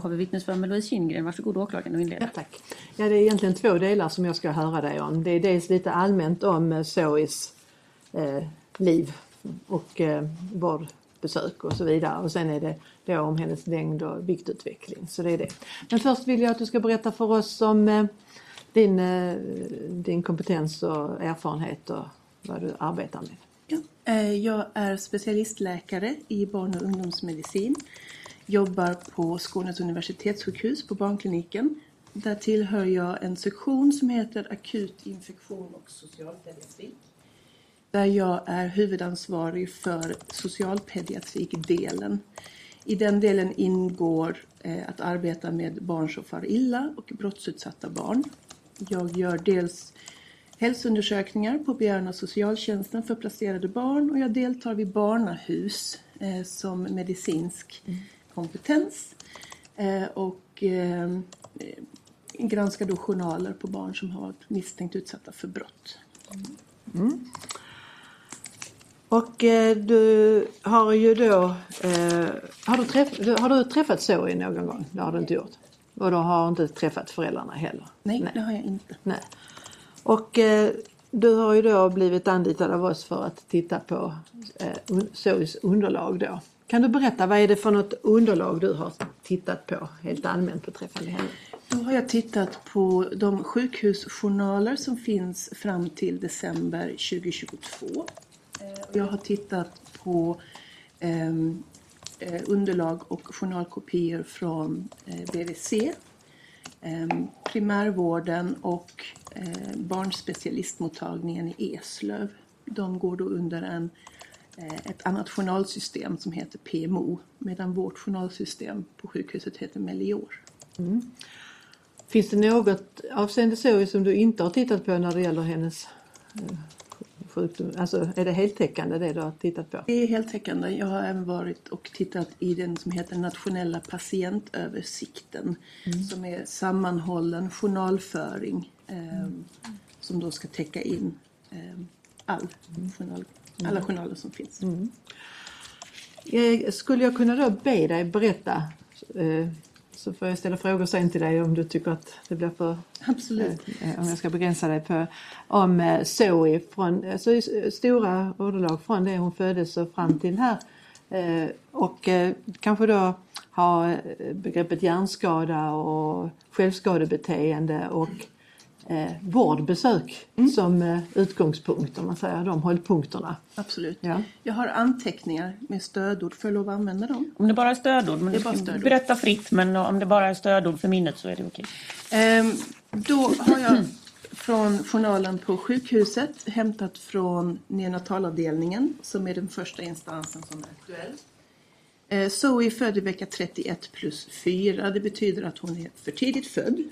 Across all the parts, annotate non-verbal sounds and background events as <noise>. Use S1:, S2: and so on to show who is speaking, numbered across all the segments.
S1: Har vi vittnesförhör med Louise Kindgren. Varsågod åklagaren och inleda.
S2: Ja, tack. Ja, det är egentligen två delar som jag ska höra dig om. Det är dels lite allmänt om eh, Zoes eh, liv och eh, vårdbesök och så vidare. Och sen är det då om hennes längd och viktutveckling. Så det är det. Men först vill jag att du ska berätta för oss om eh, din, eh, din kompetens och erfarenhet och vad du arbetar med.
S3: Ja, eh, jag är specialistläkare i barn och ungdomsmedicin. Jobbar på Skånes universitetssjukhus på barnkliniken. Där tillhör jag en sektion som heter akut infektion och socialpediatrik. Där jag är huvudansvarig för socialpediatrikdelen. I den delen ingår eh, att arbeta med barn som far illa och brottsutsatta barn. Jag gör dels hälsoundersökningar på begäran av socialtjänsten för placerade barn och jag deltar vid barnahus eh, som medicinsk mm kompetens. Eh, och eh, granskar då journaler på barn som har varit misstänkt utsatta för brott.
S2: Och eh, du har ju då, eh, har, du träff, har du träffat Zoe någon gång? Det har du inte gjort. Och du har inte träffat föräldrarna heller?
S3: Nej, det har jag inte.
S2: Nej. Och eh, du har ju då blivit anlitad av oss för att titta på eh, Zoes underlag då. Kan du berätta vad är det för något underlag du har tittat på helt allmänt beträffande henne?
S3: Då har jag tittat på de sjukhusjournaler som finns fram till december 2022. Eh, jag har tittat på ehm, eh, underlag och journalkopior från eh, BVC, ehm, primärvården och eh, barnspecialistmottagningen i Eslöv. De går då under en, ett annat journalsystem som heter PMO medan vårt journalsystem på sjukhuset heter Melior.
S2: Finns det något avseende Zoe som du inte har tittat på när det gäller hennes eh, sjukdom? Alltså är det heltäckande det du har tittat på?
S3: Det är heltäckande. Jag har även varit och tittat i den som heter nationella patientöversikten. Som är sammanhållen journalföring eh, som då ska täcka in eh, all journal, alla journaler som finns.
S2: Eh, Skulle jag kunna då be dig berätta eh, så får jag ställa frågor sen till dig om du tycker att det blir för
S3: Absolut.
S2: eh, om jag ska begränsa dig på om Zoe från alltså, i stora ordalag från det hon föddes och fram till här och kanske då ha begreppet hjärnskada och självskadebeteende och eh, vårdbesök som eh, utgångspunkt om man säger de hållpunkterna.
S3: Absolut.
S2: Ja.
S3: Jag har anteckningar med stödord. Får jag lov att använda dem?
S1: Om det bara är stödord, men
S3: Det är bara stödord.
S1: berätta fritt. Men om det bara är stödord för minnet så är det okej.
S3: Ehm, då har jag från journalen på sjukhuset hämtat från neonatalavdelningen som är den första instansen som är aktuell. Eh, Zoe är född i vecka 31 plus 4. Det betyder att hon är för tidigt född.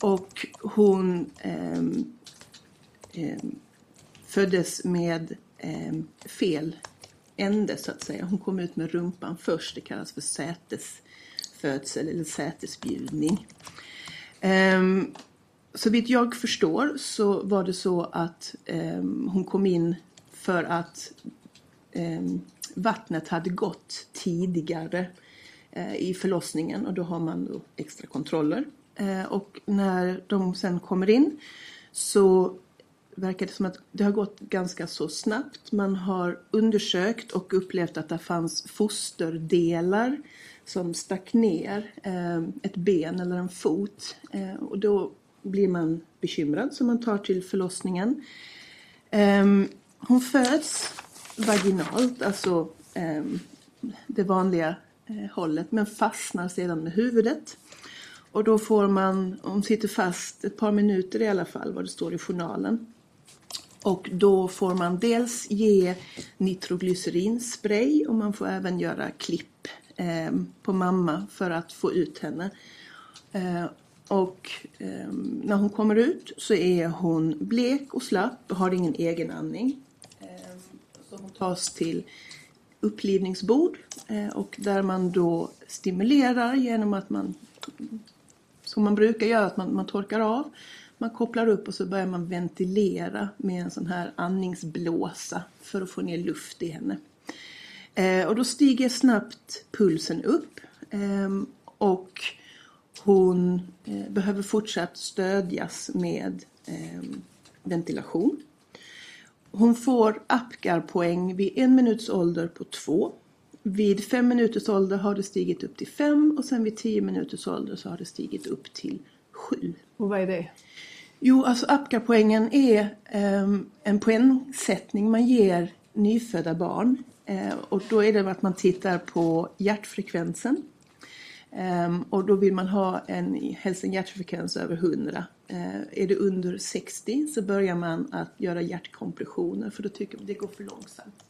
S3: Och hon eh, föddes med eh, fel ände så att säga. Hon kom ut med rumpan först. Det kallas för sätesfödsel eller sätesbjudning. Um, så vitt jag förstår så var det så att ehm, hon kom in för att ehm, vattnet hade gått tidigare eh, i förlossningen och då har man då extra kontroller. Eh, och när de sen kommer in så verkar det som att det har gått ganska så snabbt. Man har undersökt och upplevt att det fanns fosterdelar som stack ner eh, ett ben eller en fot. Eh, och då blir man bekymrad så man tar till förlossningen. Ehm, hon föds vaginalt, alltså ehm, det vanliga hållet, men fastnar sedan med huvudet. Och då får man, hon sitter fast ett par minuter i alla fall, vad det står i journalen. Och då får man dels ge nitroglycerinspray och man får även göra klipp eh, på mamma för att få ut henne. Eh, och eh, när hon kommer ut så är hon blek och slapp och har ingen egen andning. Eh, så hon tas till upplivningsbord eh, och där man då stimulerar genom att man, som man brukar göra, att man, man torkar av. Man kopplar upp och så börjar man ventilera med en sån här andningsblåsa för att få ner luft i henne. Eh, och då stiger snabbt pulsen upp eh, och hon eh, behöver fortsatt stödjas med ehm, ventilation. Hon får Apgar-poäng vid en minuts ålder på två. Vid fem minuters ålder har det stigit upp till fem och sen vid tio minuters ålder så har det stigit upp till sju.
S2: Och vad är det?
S3: Jo, alltså Apgar-poängen är um, en poängsättning man ger nyfödda barn. Uh, och då är det att man tittar på hjärtfrekvensen. Um, och då vill man ha en, helst en hjärtfrekvens över 100. Uh, är det under 60 så börjar man att göra hjärtkompressioner för då tycker man det går för långsamt.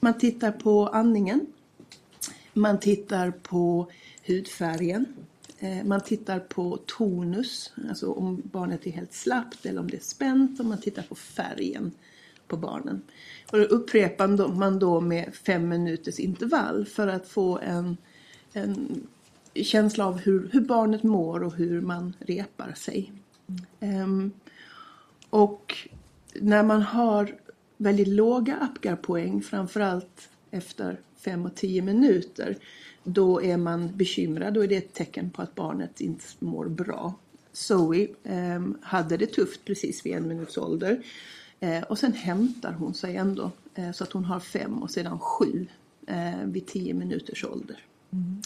S3: Man tittar på andningen. Man tittar på hudfärgen. Eh, man tittar på tonus, alltså om barnet är helt slappt eller om det är spänt. Och man tittar på färgen på barnen. Och då upprepar man då med fem minuters intervall för att få en, en känsla av hur, hur barnet mår och hur man repar sig. Um, och när man har väldigt låga Apgar-poäng, framförallt efter 5 och 10 minuter, då är man bekymrad. Då är det ett tecken på att barnet inte mår bra. Zoe um, hade det tufft precis vid en minuts ålder. Uh, och sen hämtar hon sig ändå uh, så att hon har fem och sedan sju uh, vid 10 minuters ålder. Mm.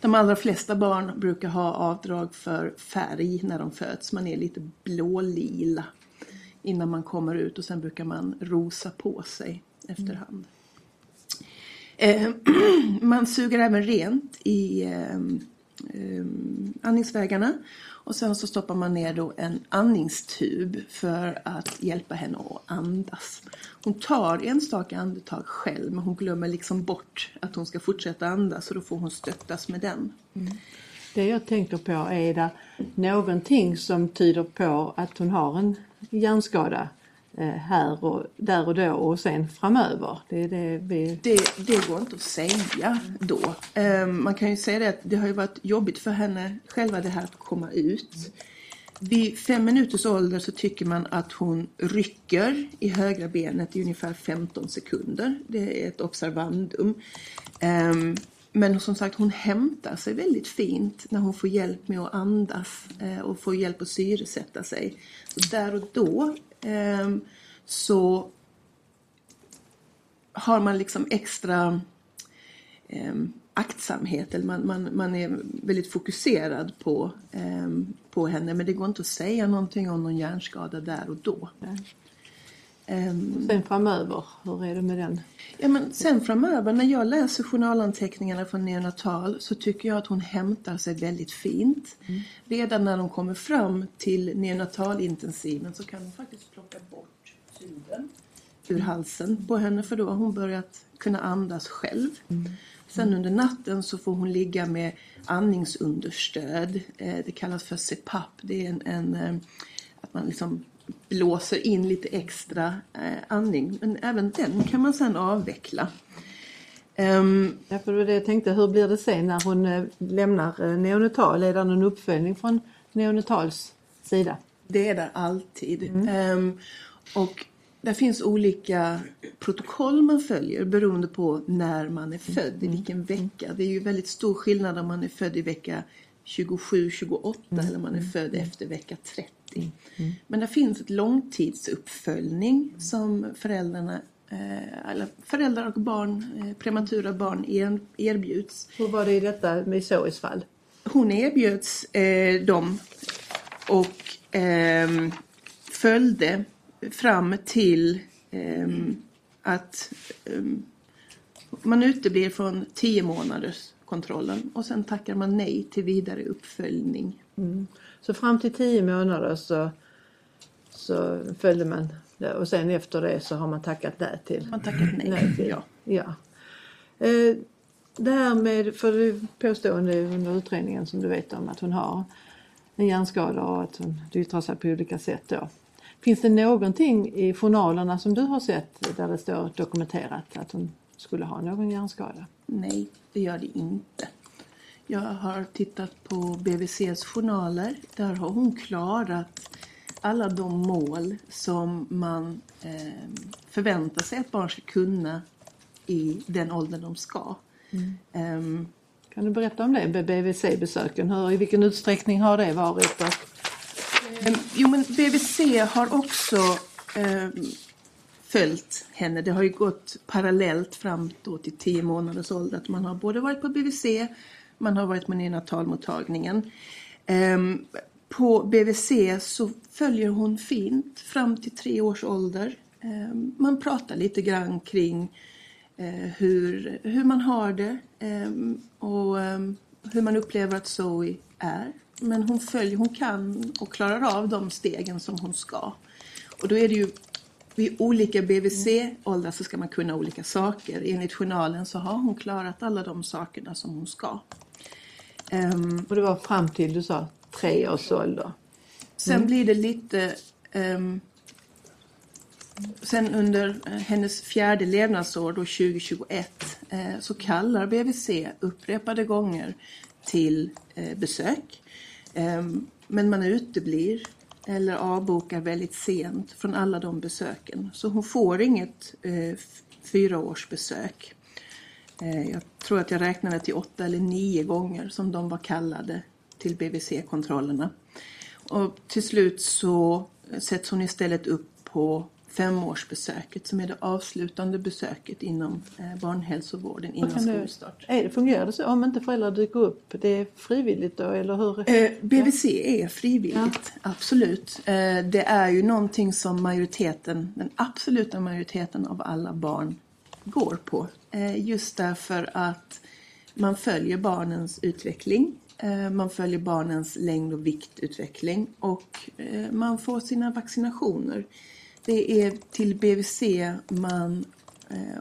S3: De allra flesta barn brukar ha avdrag för färg när de föds. Man är lite blålila innan man kommer ut och sen brukar man rosa på sig efterhand. Eh, <clears throat> man suger även rent i eh, andningsvägarna och sen så stoppar man ner då en andningstub för att hjälpa henne att andas. Hon tar enstaka andetag själv men hon glömmer liksom bort att hon ska fortsätta andas och då får hon stöttas med den. Mm.
S2: Det jag tänker på är det någonting som tyder på att hon har en hjärnskada Eh, här och där och då och sen framöver. Det, det, vi...
S3: det, det går inte att säga då. Ehm, man kan ju säga det att det har ju varit jobbigt för henne själva det här att komma ut. Vid fem minuters ålder så tycker man att hon rycker i högra benet i ungefär 15 sekunder. Det är ett observandum. Ehm, men som sagt, hon hämtar sig väldigt fint när hon får hjälp med att andas eh, och får hjälp att syresätta sig. Så där och då Ehm, så har man liksom extra ehm, aktsamhet eller man, man, man är väldigt fokuserad på, ehm, på henne men det går inte att säga någonting om någon hjärnskada där och då.
S2: Um, sen framöver, hur är det med den?
S3: Ja, men sen framöver, när jag läser journalanteckningarna från neonatal så tycker jag att hon hämtar sig väldigt fint. Mm. Redan när de kommer fram till neonatalintensiven så kan de faktiskt plocka bort tuben ur halsen på henne för då har hon börjat kunna andas själv. Mm. Sen under natten så får hon ligga med andningsunderstöd. Eh, det kallas för CPAP. Det är en, en eh, att man liksom blåser in lite extra eh, andning. Men även den kan man sedan avveckla.
S2: Um, ja, för det jag tänkte, hur blir det sen när hon eh, lämnar eh, neonatal? Är det någon uppföljning från neonatals sida?
S3: Det är det alltid. Mm. Um, och det finns olika protokoll man följer beroende på när man är född, mm. i vilken vecka. Det är ju väldigt stor skillnad om man är född i vecka 27, 28 mm. eller man är född efter vecka 30. Mm. Men det finns ett långtidsuppföljning som föräldrarna eh, eller föräldrar och barn, eh, prematura barn erbjuds.
S2: Hur var det i detta med Zoes fall?
S3: Hon erbjöds eh, dem och eh, följde fram till eh, att eh, man uteblir från 10 månaders kontrollen och sen tackar man nej till vidare uppföljning.
S2: Mm. Så fram till tio månader så, så följde man det och sen efter det så har man tackat nej till.
S3: Man tackat nej, nej till, ja.
S2: ja. Eh, det här med, för det påstående under utredningen som du vet om att hon har. en hjärnskada och att det yttrar sig på olika sätt då. Finns det någonting i journalerna som du har sett där det står dokumenterat att hon skulle ha någon hjärnskada?
S3: Nej, det gör det inte. Jag har tittat på BVCs journaler. Där har hon klarat alla de mål som man eh, förväntar sig att barn ska kunna i den åldern de ska. Mm.
S2: kan du berätta om det, BVC-besöken? Hur, I vilken utsträckning har det varit?
S3: Um, jo, men BVC har också um, följt henne. Det har ju gått parallellt fram till 10 månaders ålder. Att man har både varit på BVC, man har varit ehm, på neonatalmottagningen. På BVC så följer hon fint fram till tre års ålder. Ehm, man pratar lite grann kring eh, hur, hur man har det ehm, och hur man upplever att Zoe är. Men hon följer, hon kan och klarar av de stegen som hon ska. Och då är det ju vid olika BVC-åldrar så ska man kunna olika saker. Enligt journalen så har hon klarat alla de sakerna som hon ska.
S2: Um, och det var fram till, du sa, tre års ålder?
S3: Sen mm. blir det lite um, Sen under eh, hennes fjärde levnadsår, då 2021, eh, så kallar BVC upprepade gånger till eh, besök. Ehm, men man uteblir eller avbokar väldigt sent från alla de besöken. Så hon får inget fyraårsbesök. Jag tror att jag räknade till åtta eller nio gånger som de var kallade till BVC-kontrollerna. Och till slut så sätts hon istället upp på femårsbesöket som är det avslutande besöket inom eh, barnhälsovården innan skolstart.
S2: Det, fungerar det så om inte föräldrar dyker upp? Det är frivilligt då eller hur?
S3: Eh, BVC är frivilligt, ja. absolut. Eh, det är ju någonting som majoriteten, den absoluta majoriteten av alla barn går på. Eh, just därför att man följer barnens utveckling eh, man följer barnens längd och viktutveckling och eh, man får sina vaccinationer. Det är till BVC man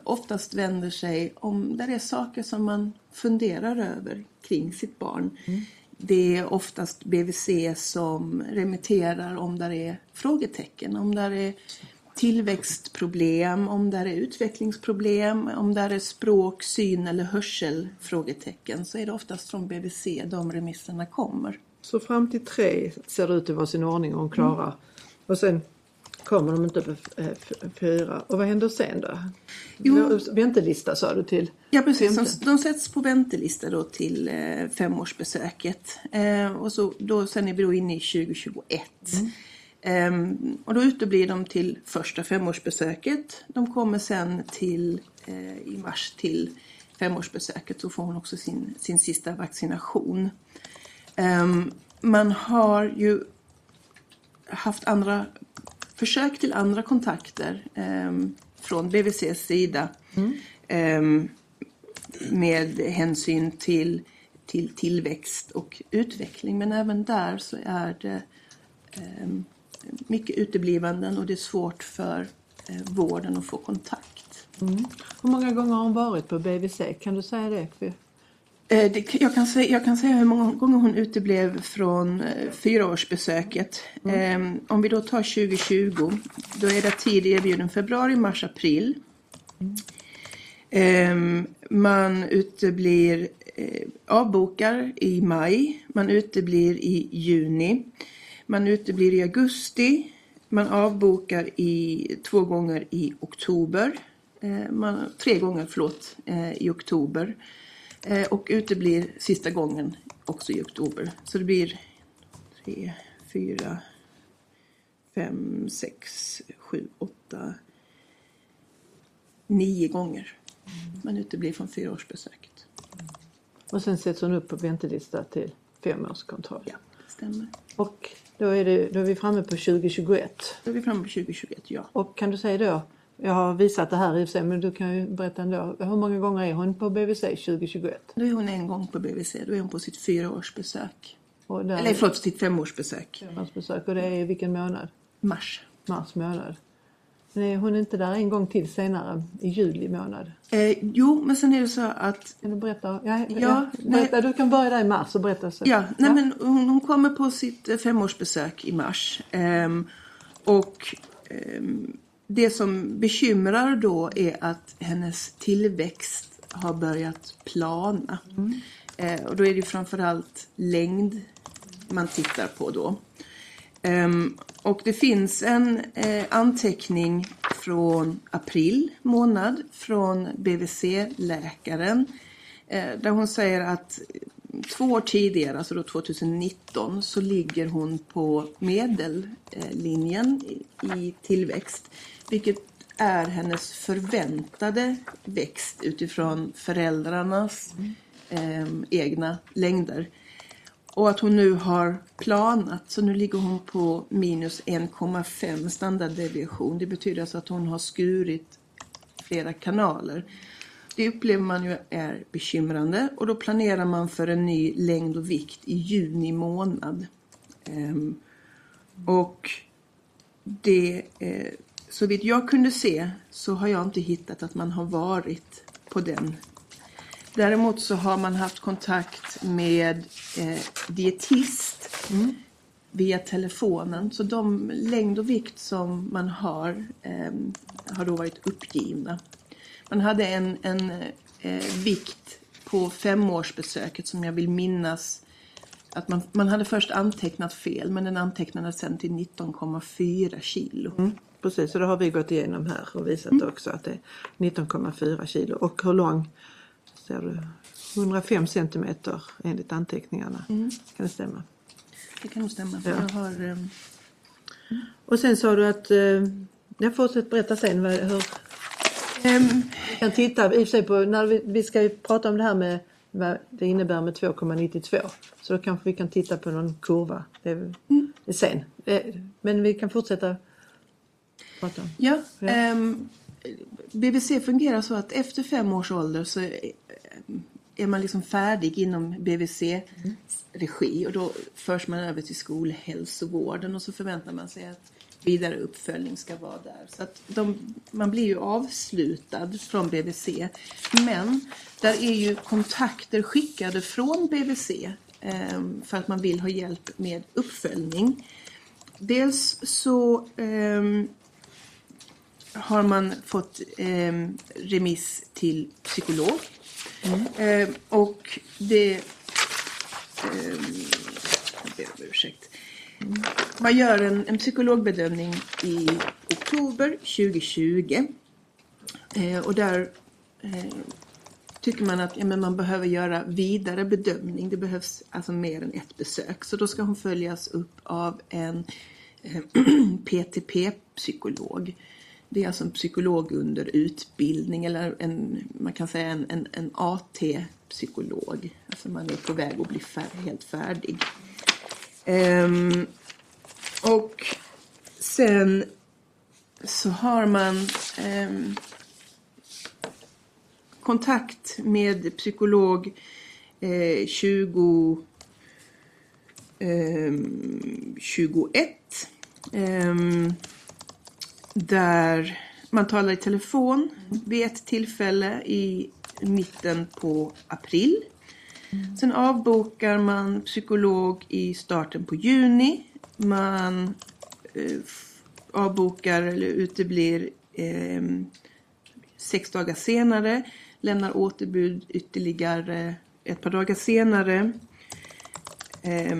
S3: oftast vänder sig om det är saker som man funderar över kring sitt barn. Mm. Det är oftast BVC som remitterar om det är frågetecken, om det är tillväxtproblem, om det är utvecklingsproblem, om det är språk, syn eller hörselfrågetecken så är det oftast från BVC de remisserna kommer.
S2: Så fram till tre ser det ut att vara sin ordning och klara. Mm. Och sen kommer de inte på fyra. Och vad händer sen då? Jo, väntelista sa du till?
S3: Ja precis, de, de sätts på väntelista då till eh, femårsbesöket. Eh, och så, då, sen är vi då inne i 2021. Mm. Um, och då uteblir de till första femårsbesöket. De kommer sen till uh, i mars till femårsbesöket så får hon också sin, sin sista vaccination. Um, man har ju haft andra försök till andra kontakter eh, från BVCs sida mm. eh, med hänsyn till, till tillväxt och utveckling. Men även där så är det eh, mycket uteblivanden och det är svårt för eh, vården att få kontakt.
S2: Mm. Hur många gånger har hon varit på BVC? Kan du säga det?
S3: Eh, jag kan, säga, jag kan säga hur många gånger hon uteblev från eh, fyraårsbesöket. Mm. Ehm, om vi då tar 2020, då är det tid erbjuden februari, mars, april. Mm. Man uteblir, avbokar i maj, man uteblir i juni, man uteblir i augusti, man avbokar i, två gånger i oktober, man, tre gånger förlåt, i oktober. Eh, och uteblir sista gången också i oktober. Så det blir tre, fyra, fem, sex, sju, åtta, nio gånger. Man uteblir från fyraårsbesöket.
S2: Och sen sätts hon upp på väntelista till femårskontroll.
S3: Ja, stämmer.
S2: Och då är, det, då är vi framme på 2021.
S3: Då är vi framme på 2021, ja.
S2: Och kan du säga då jag har visat det här i och för sig men du kan ju berätta ändå. Hur många gånger är hon på BVC 2021?
S3: Då är hon en gång på BVC. Då är hon på sitt fyraårsbesök. Och där... Eller förlåt, sitt femårsbesök.
S2: Femårsbesök och det är i vilken månad?
S3: Mars.
S2: Mars månad. Är hon inte där en gång till senare i juli månad?
S3: Eh, jo, men sen är det så att
S2: Kan du berätta? Ja, ja,
S3: Ja,
S2: berätta du kan börja där i mars och berätta. Så.
S3: Ja, nej, Men hon, hon kommer på sitt eh, femårsbesök i mars. Ehm, och ehm, det som bekymrar då är att hennes tillväxt har börjat plana. Eh, och då är det framförallt längd man tittar på då. Ehm, och det finns en eh, anteckning från april månad från BVC-läkaren eh, där hon säger att två år tidigare, alltså då 2019, så ligger hon på medellinjen i, tillväxt. Vilket är hennes förväntade växt utifrån föräldrarnas eh, egna längder. Och att hon nu har planat, så nu ligger hon på minus 1,5 standarddeviation. Det betyder alltså att hon har skurit flera kanaler. Det upplever man ju är bekymrande och då planerar man för en ny längd och vikt i juni månad. Ehm, och det, eh, så vitt jag kunde se så har jag inte hittat att man har varit på den Däremot så har man haft kontakt med eh, dietist via telefonen. Så de längd och vikt som man har eh, har då varit uppgivna. Man hade en, en eh, vikt på femårsbesöket som jag vill minnas att man, man hade först antecknat fel men den antecknades sen till 19,4 kilo.
S2: Mm, precis, så det har vi gått igenom här och visat
S3: Mm.
S2: också att det är 19,4 kilo. Och hur lång ser du? 105 centimeter enligt anteckningarna.
S3: Mm.
S2: Kan det stämma?
S3: Det kan nog stämma.
S2: Ja.
S3: jag har, eh,
S2: Och sen sa du att, eh, jag fortsätter berätta sen vad, hur
S3: ehm,
S2: vi kan titta i och för sig på, när vi, vi ska ju prata om det här med vad det innebär med 2,92. Så då kanske vi kan titta på någon kurva. Det är, det är sen. Eh, Men vi kan fortsätta prata om.
S3: Ja,
S2: Ja.
S3: ehm, BVC fungerar så att efter fem års ålder så Eh, är- man liksom färdig inom BVC regi och då förs man över till skolhälsovården och så förväntar man sig att vidare uppföljning ska vara där. Så att de, man blir ju avslutad från BVC. Men där är ju kontakter skickade från BVC eh, för att man vill ha hjälp med uppföljning. Dels så eh, har man fått eh, remiss till psykolog. Eh, och det... Eh, jag ber om ursäkt. Man gör en, en psykologbedömning i oktober 2020. Eh, och där eh, tycker man att ja, men man behöver göra vidare bedömning. Det behövs alltså mer än ett besök. Så då ska hon följas upp av en eh, <clears throat> PTP-psykolog. Det är alltså en psykolog under utbildning eller en, man kan säga en, en, en AT-psykolog. Alltså man är på väg att bli fär, helt färdig. Ehm, och sen så har man ehm, kontakt med psykolog eh, 20, ehm, 21. Ehm, där man talar i telefon vid ett tillfälle i mitten på april. Sen avbokar man psykolog i starten på juni. Man eh, avbokar eller uteblir eh, sex dagar senare. Lämnar återbud ytterligare ett par dagar senare. Eh,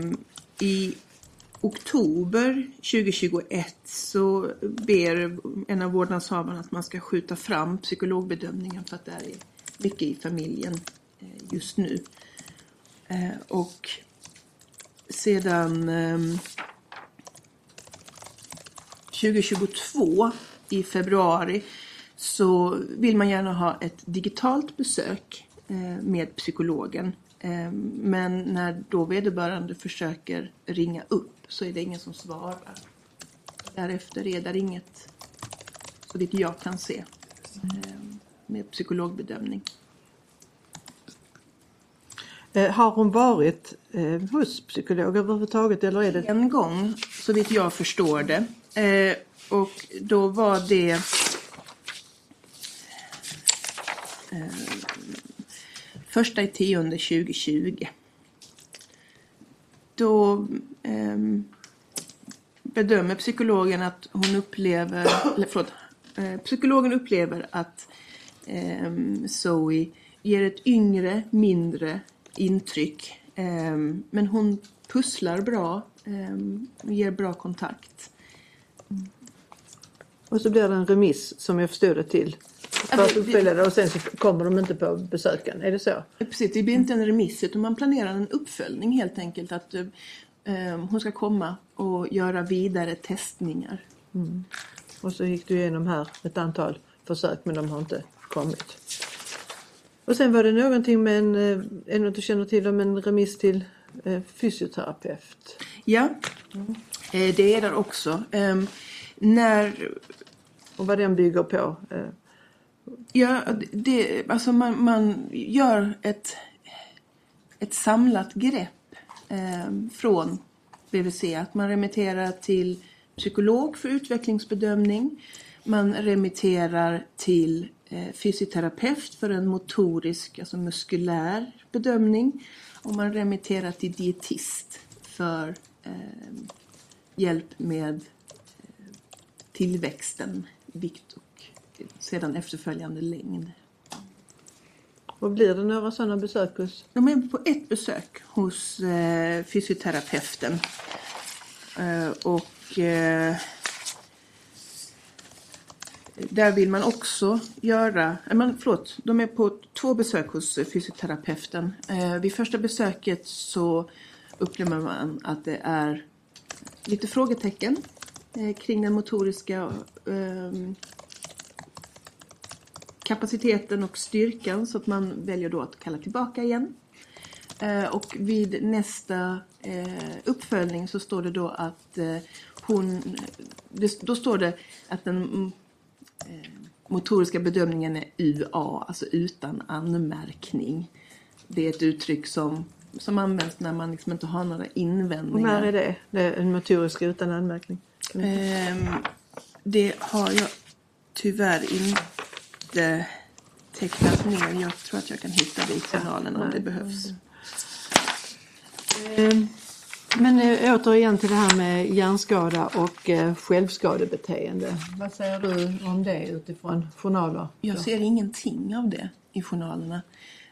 S3: I oktober 2021 så ber en av vårdnadshavarna att man ska skjuta fram psykologbedömningen för att det är mycket i familjen eh, just nu. Eh, och sedan ehm, 2022 i februari så vill man gärna ha ett digitalt besök eh, med psykologen. Eh, Men när då vederbörande försöker ringa upp så är det ingen som svarar. Därefter är det inget, så vitt jag kan se, eh, med psykologbedömning.
S2: Eh, Har hon varit eh, hos psykolog överhuvudtaget eller är det
S3: En gång, så vitt jag förstår det, Eh, och då var det första i tionde 2020. Då eh, bedömer psykologen att hon upplever, eller förlåt, eh, psykologen upplever att eh, Zoe ger ett yngre, mindre intryck. Eh, men hon pusslar bra, ehm, ger bra kontakt.
S2: Och så blir det en remiss som jag förstod det till. Uppfylla det och sen så kommer de inte på besöken. Är det så?
S3: Precis, det blir inte en remiss utan man planerar en uppföljning helt enkelt. Att eh, hon ska komma och göra vidare testningar.
S2: Och så gick du igenom här ett antal försök men de har inte kommit. Och sen var det någonting med en, eh, är något du känner till om en remiss till eh, fysioterapeut?
S3: Ja, eh, det är där också. Ehm, när
S2: Och vad den bygger på?
S3: Ja, det, alltså man, man gör ett, ett samlat grepp eh, från BVC. Att man remitterar till psykolog för utvecklingsbedömning. Man remitterar till eh, fysioterapeut för en motorisk, alltså muskulär bedömning. Och man remitterar till dietist för eh, hjälp med eh, tillväxten, vikt och sedan efterföljande längd.
S2: och blir det några sådana besök hos?
S3: De är på ett besök hos eh, fysioterapeuten. Eh, och eh, där vill man också göra, eh, man, förlåt, de är på två besök hos fysioterapeuten. Eh, vid första besöket så upplever man att det är lite frågetecken eh, kring den motoriska kapaciteten och styrkan så att man väljer då att kalla tillbaka igen. Eh, och vid nästa eh, uppföljning så står det då att eh, hon, då står det att den mm, motoriska bedömningen är UA, alltså utan anmärkning. Det är ett uttryck som, som används när man liksom inte har några invändningar.
S2: när är det? Det är en motorisk utan anmärkning.
S3: Ehm, det har jag tyvärr inte tecknat ner. Jag tror att jag kan hitta det i journalen om det behövs.
S2: Eh, Men eh, återigen till det här med hjärnskada och eh, självskadebeteende. Vad säger du om det utifrån journaler?
S3: Jag ser ingenting av det i journalerna.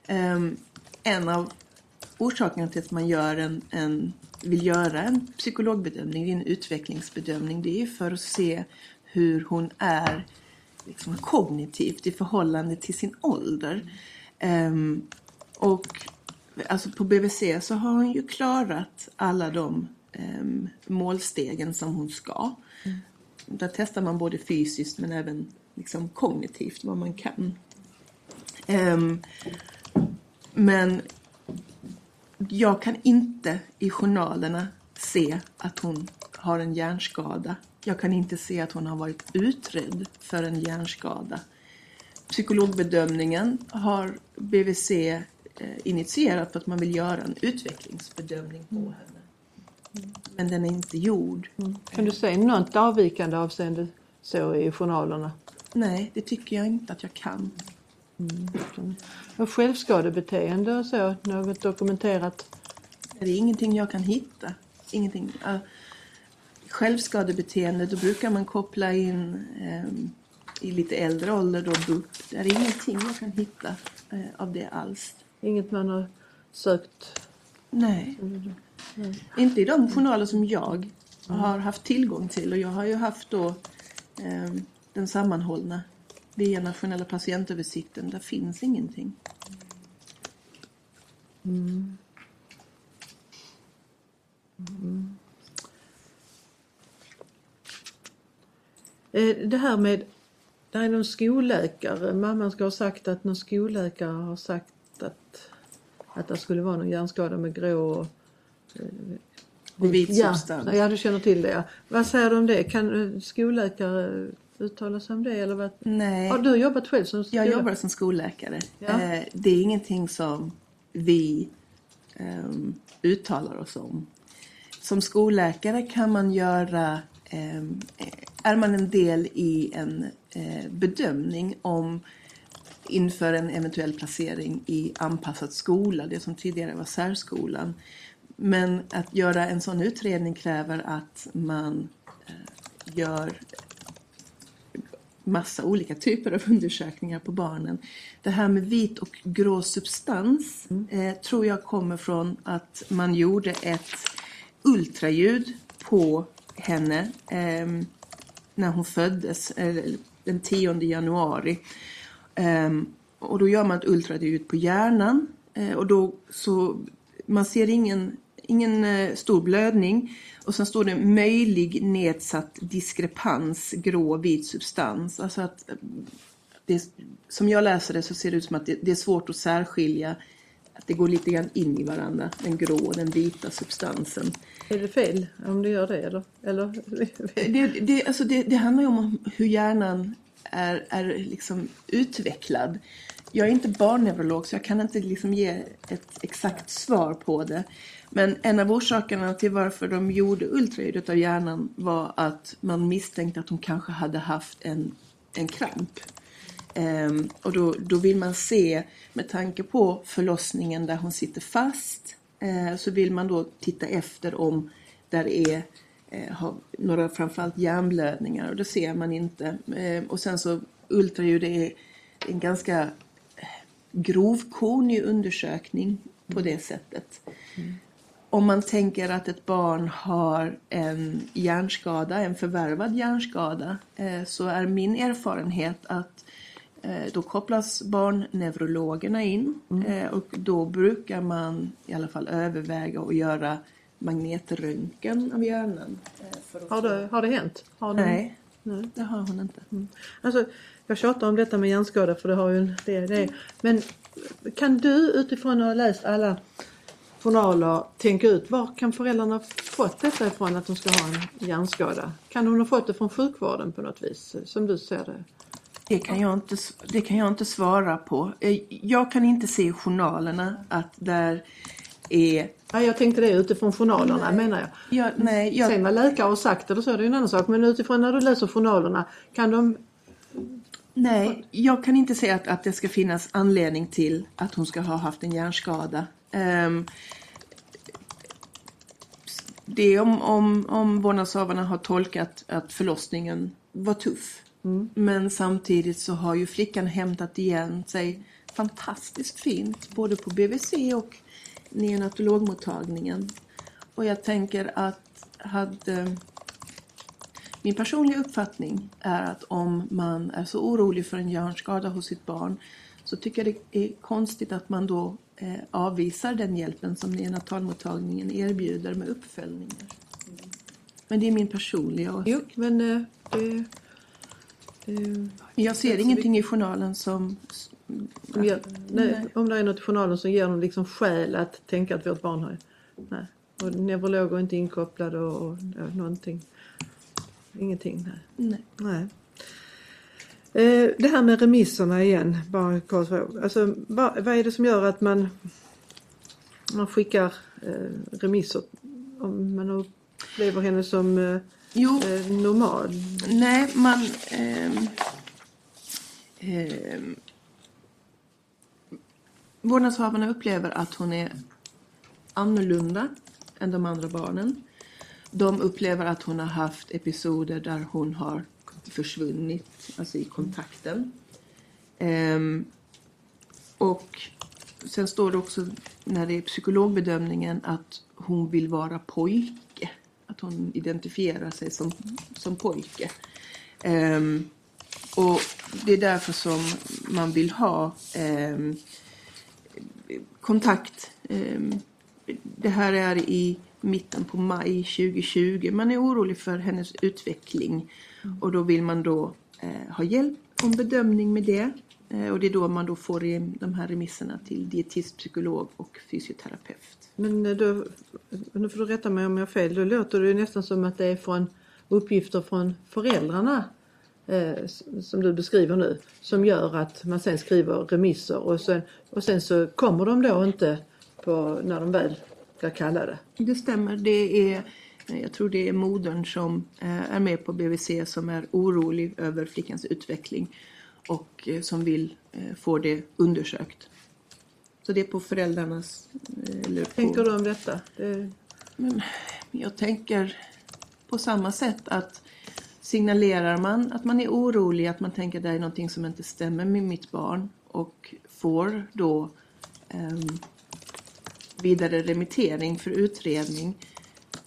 S3: Ehm, en av orsakerna till att man gör en, en, vill göra en psykologbedömning, en utvecklingsbedömning, det är för att se hur hon är liksom, kognitivt i förhållande till sin ålder. Ehm, och alltså på BVC så har hon ju klarat alla de ehm, målstegen som hon ska. Där testar man både fysiskt men även liksom kognitivt vad man kan. Ehm, men jag kan inte i journalerna se att hon har en hjärnskada. Jag kan inte se att hon har varit utredd för en hjärnskada. Psykologbedömningen har BVC eh, initierat för att man vill göra en utvecklingsbedömning på henne. Men den är inte gjord.
S2: Kan du se något avvikande avseende så i journalerna?
S3: Nej, det tycker jag inte att jag kan.
S2: Och självskadebeteende och så, något dokumenterat?
S3: Det är ingenting jag kan hitta. Ingenting. Självskadebeteende, då brukar man koppla in ehm, i lite äldre ålder då BUP. Det är ingenting jag kan hitta eh, av det alls.
S2: Inget man har sökt?
S3: Nej. Inte i de journaler som jag har haft tillgång till. Och jag har ju haft då ehm, den sammanhållna via nationella patientöversikten. Där finns ingenting.
S2: Eh, Det här med, det är någon skolläkare, mamman ska ha sagt att någon skolläkare har sagt att, att det skulle vara någon hjärnskada med grå och
S3: Och vit
S2: ja,
S3: substans.
S2: ja, du känner till det. Ja. Vad säger du om det? Kan eh, skolläkare uttala sig om det? Eller vad?
S3: Nej.
S2: Har du jobbat själv som
S3: Jag
S2: skola-
S3: jobbar som skolläkare.
S2: Ja.
S3: Eh, det är ingenting som vi ehm, uttalar oss om. Som skolläkare kan man göra eh, är man en del i en eh, bedömning om inför en eventuell placering i anpassad skola, det som tidigare var särskolan. Men att göra en sån utredning kräver att man eh, gör massa olika typer av undersökningar på barnen. Det här med vit och grå substans eh, tror jag kommer från att man gjorde ett ultraljud på henne eh, när hon föddes den 10 januari. Ehm, och då gör man ett ultraljud på hjärnan eh, och då så man ser ingen, ingen eh, stor blödning och sen står det möjlig nedsatt diskrepans grå vit substans. Alltså att eh, det, som jag läser det så ser det ut som att det, det är svårt att särskilja att det går lite grann in i varandra, den grå och den vita substansen.
S2: Är det fel om du gör det eller? eller? <laughs>
S3: Det, det, alltså det, det handlar ju om hur hjärnan är, är liksom utvecklad. Jag är inte barnneurolog så jag kan inte liksom ge ett exakt svar på det. Men en av orsakerna till varför de gjorde ultraljudet av hjärnan var att man misstänkte att hon kanske hade haft en, en kramp. Ehm, och då, då vill man se, med tanke på förlossningen där hon sitter fast, Eh, så vill man då titta efter om där är eh, har några framförallt hjärnblödningar och det ser man inte. Eh, och sen så ultraljud är en ganska grovkornig undersökning på det sättet. Om man tänker att ett barn har en hjärnskada, en förvärvad hjärnskada, så är min erfarenhet att eh, då kopplas barnneurologerna in eh, och då brukar man i alla fall överväga att göra magnetröntgen av hjärnan. eh,
S2: Har det, har det hänt? Har
S3: Nej,
S2: Nej.
S3: det har hon inte.
S2: Alltså, jag tjatar om detta med hjärnskada för det har ju en det, det. Men kan du utifrån att ha läst alla journaler tänka ut var kan föräldrarna fått detta ifrån att de ska ha en hjärnskada? Kan de ha fått det från sjukvården på något vis som du ser det?
S3: Det kan, jag inte, det kan jag inte svara på. Eh, Jag kan inte se i journalerna att där är...
S2: Ja, jag tänkte det utifrån journalerna menar jag.
S3: Jag, nej, jag,
S2: Sen vad läkare har sagt eller så det är ju en annan sak. Men utifrån när du läser journalerna kan de
S3: nej, jag kan inte se att, att det ska finnas anledning till att hon ska ha haft en hjärnskada. Um, det är om, om, om vårdnadshavarna har tolkat att förlossningen var tuff. Men samtidigt så har ju flickan hämtat igen sig fantastiskt fint både på BVC och neonatologmottagningen. Och jag tänker att hade min personliga uppfattning är att om man är så orolig för en hjärnskada hos sitt barn så tycker jag det är konstigt att man då eh, avvisar den hjälpen som neonatalmottagningen erbjuder med uppföljningar. Men det är min personliga åsikt.
S2: Jo, men eh, det,
S3: jag ser ingenting i journalen som...
S2: som ger, nej, om det är något i journalen som ger dem liksom skäl att tänka att vårt barn har nej. Och neurologer är inte inkopplade och, och ja, någonting. Ingenting. Nej.
S3: Nej.
S2: nej. Eh, det här med remisserna igen, bara en kort fråga. Alltså, vad, vad är det som gör att man, man skickar eh, remisser om man upplever henne som eh,
S3: Jo,
S2: eh, normal?
S3: nej, man... ehm, vårdnadshavarna upplever att hon är annorlunda än de andra barnen. De upplever att hon har haft episoder där hon har försvunnit, alltså i kontakten. Ehm, och sen står det också när det är psykologbedömningen att hon vill vara pojke. Att hon identifierar sig som, som pojke. Ehm, och det är därför som man vill ha ehm, kontakt. Ehm, det här är i mitten på maj 2020. Man är orolig för hennes utveckling och då vill man då eh, ha hjälp om bedömning med det. Eh, och det är då man då får de här remisserna till dietist, psykolog och fysioterapeut.
S2: Men eh, då, nu får du rätta mig om jag har fel, då låter det ju nästan som att det är från uppgifter från föräldrarna eh, som du beskriver nu som gör att man sen skriver remisser och sen, och sen så kommer de då inte på, när de väl blir kallade.
S3: Det stämmer. Det är eh, Jag tror det är modern som eh, är med på BVC som är orolig över flickans utveckling och som vill få det undersökt. Så det är på föräldrarnas... eh, Eller på,
S2: Tänker du om detta? Det,
S3: Men jag tänker på samma sätt att signalerar man att man är orolig, att man tänker att det är någonting som inte stämmer med mitt barn och får då um, vidare remittering för utredning,